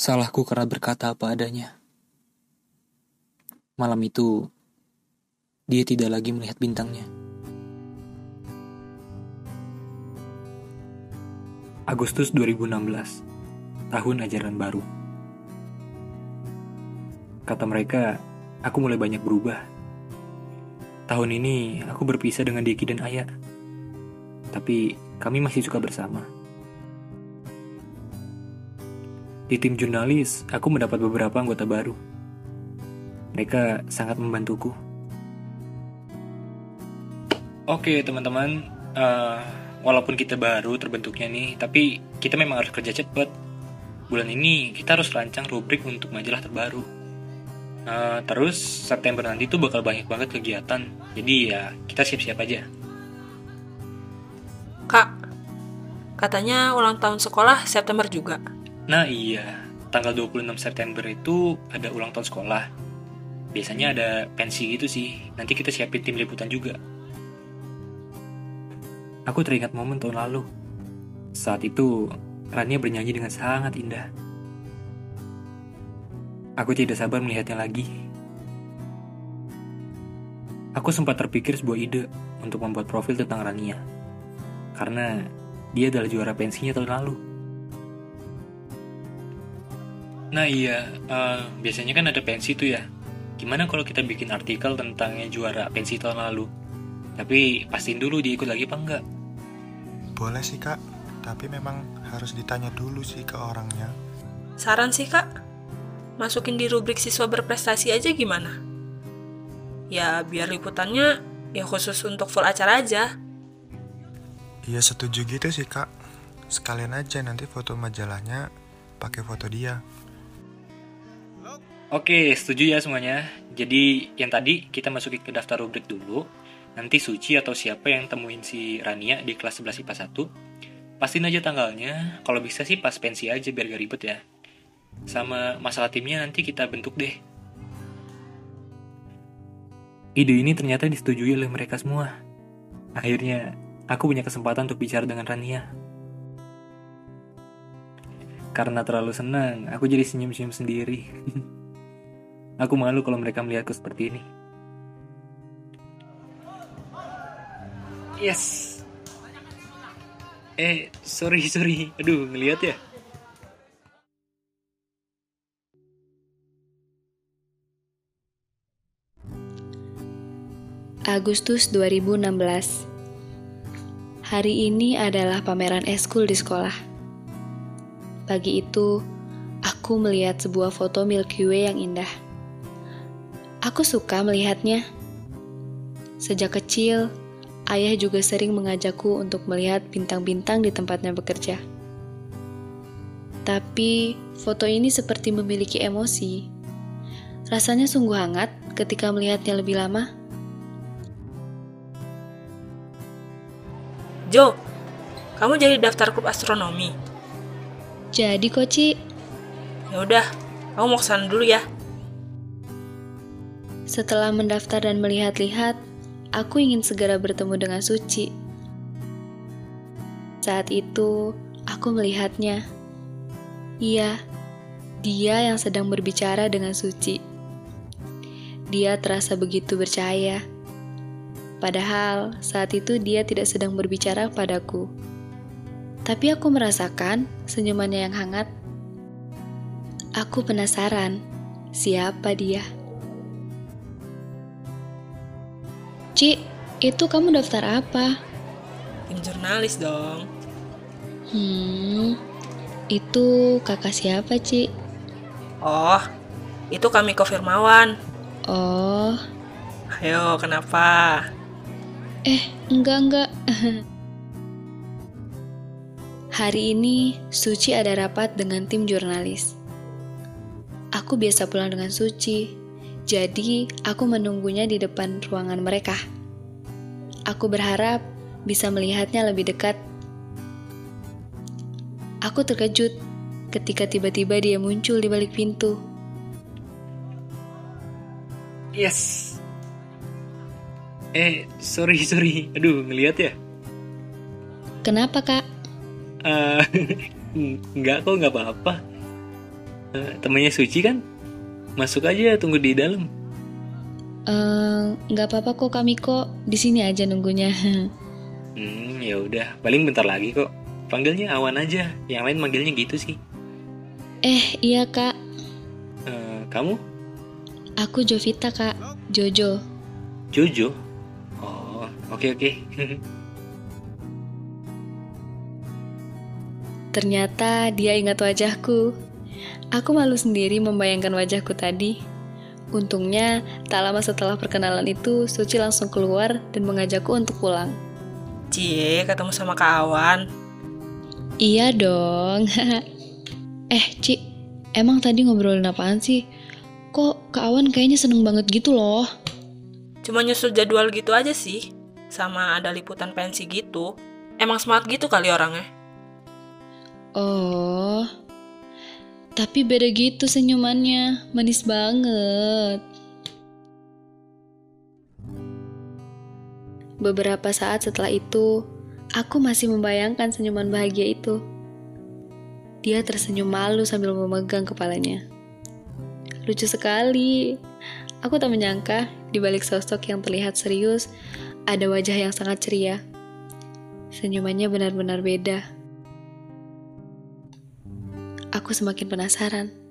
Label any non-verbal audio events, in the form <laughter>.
Salahku karena berkata apa adanya. Malam itu, dia tidak lagi melihat bintangnya. Agustus 2016, tahun ajaran baru. Kata mereka, aku mulai banyak berubah. Tahun ini, aku berpisah dengan Diki dan Ayah. Tapi, kami masih suka bersama. Di tim jurnalis, aku mendapat beberapa anggota baru. Mereka sangat membantuku. Oke, teman-teman, uh, walaupun kita baru terbentuknya nih, tapi kita memang harus kerja cepat. Bulan ini kita harus rancang rubrik untuk majalah terbaru. Uh, terus September nanti tuh bakal banyak banget kegiatan, jadi ya kita siap-siap aja. Kak, katanya ulang tahun sekolah September juga. Nah iya, tanggal 26 September itu ada ulang tahun sekolah. Biasanya ada pensi gitu sih, nanti kita siapin tim liputan juga. Aku teringat momen tahun lalu. Saat itu, Rania bernyanyi dengan sangat indah. Aku tidak sabar melihatnya lagi. Aku sempat terpikir sebuah ide untuk membuat profil tentang Rania. Karena dia adalah juara pensinya tahun lalu. Nah iya, uh, biasanya kan ada pensi tuh ya. Gimana kalau kita bikin artikel tentangnya juara pensi tahun lalu? Tapi pastiin dulu dia ikut lagi apa enggak? Boleh sih kak, tapi memang harus ditanya dulu sih ke orangnya. Saran sih kak, masukin di rubrik siswa berprestasi aja gimana? Ya biar liputannya ya khusus untuk full acara aja. Iya setuju gitu sih kak. Sekalian aja nanti foto majalahnya pakai foto dia. Oke, setuju ya semuanya. Jadi yang tadi kita masukin ke daftar rubrik dulu. Nanti Suci atau siapa yang temuin si Rania di kelas 11 IPA 1. Pastiin aja tanggalnya. Kalau bisa sih pas pensi aja biar gak ribet ya. Sama masalah timnya nanti kita bentuk deh. Ide ini ternyata disetujui oleh mereka semua. Akhirnya, aku punya kesempatan untuk bicara dengan Rania. Karena terlalu senang, aku jadi senyum-senyum sendiri. <laughs> Aku malu kalau mereka melihatku seperti ini. Yes. Eh, sorry, sorry. Aduh, ngeliat ya. Agustus 2016 Hari ini adalah pameran eskul di sekolah. Pagi itu, aku melihat sebuah foto Milky Way yang indah. Aku suka melihatnya. Sejak kecil, ayah juga sering mengajakku untuk melihat bintang-bintang di tempatnya bekerja. Tapi, foto ini seperti memiliki emosi. Rasanya sungguh hangat ketika melihatnya lebih lama. Jo, kamu jadi daftar klub astronomi. Jadi, Koci. Ya udah, kamu mau ke sana dulu ya. Setelah mendaftar dan melihat-lihat, aku ingin segera bertemu dengan Suci. Saat itu, aku melihatnya. Iya, dia yang sedang berbicara dengan Suci. Dia terasa begitu percaya. Padahal saat itu dia tidak sedang berbicara padaku. Tapi aku merasakan senyumannya yang hangat. Aku penasaran, siapa dia? Ci, itu kamu daftar apa? Tim jurnalis dong. Hmm, itu kakak siapa, Ci? Oh, itu kami Firmawan. Oh. Ayo, kenapa? Eh, enggak, enggak. <laughs> Hari ini, Suci ada rapat dengan tim jurnalis. Aku biasa pulang dengan Suci, jadi, aku menunggunya di depan ruangan mereka. Aku berharap bisa melihatnya lebih dekat. Aku terkejut ketika tiba-tiba dia muncul di balik pintu. Yes. Eh, sorry, sorry. Aduh, ngeliat ya? Kenapa, Kak? <laughs> Uh, enggak kok, nggak apa-apa. Eh, temannya Suci kan? Masuk aja, tunggu di dalam. Eh, nggak apa-apa kok kami kok di sini aja nunggunya. <laughs> Hmm, ya udah, paling bentar lagi kok. Panggilnya Awan aja, yang lain manggilnya gitu sih. eh iya kak, Eh, kamu? aku Jovita kak, Jojo. Jojo? Oh, oke oke. <laughs> Ternyata dia ingat wajahku. Aku malu sendiri membayangkan wajahku tadi. Untungnya, tak lama setelah perkenalan itu, Suci langsung keluar dan mengajakku untuk pulang. Cie, ketemu sama kawan. Iya dong. <laughs> eh, Ci, emang tadi ngobrolin apaan sih? Kok Kak Awan kayaknya seneng banget gitu loh. Cuma nyusul jadwal gitu aja sih. Sama ada liputan pensi gitu. Emang smart gitu kali orangnya. Oh, tapi beda gitu senyumannya, manis banget. Beberapa saat setelah itu, aku masih membayangkan senyuman bahagia itu. Dia tersenyum malu sambil memegang kepalanya. Lucu sekali. Aku tak menyangka di balik sosok yang terlihat serius, ada wajah yang sangat ceria. Senyumannya benar-benar beda. Aku semakin penasaran.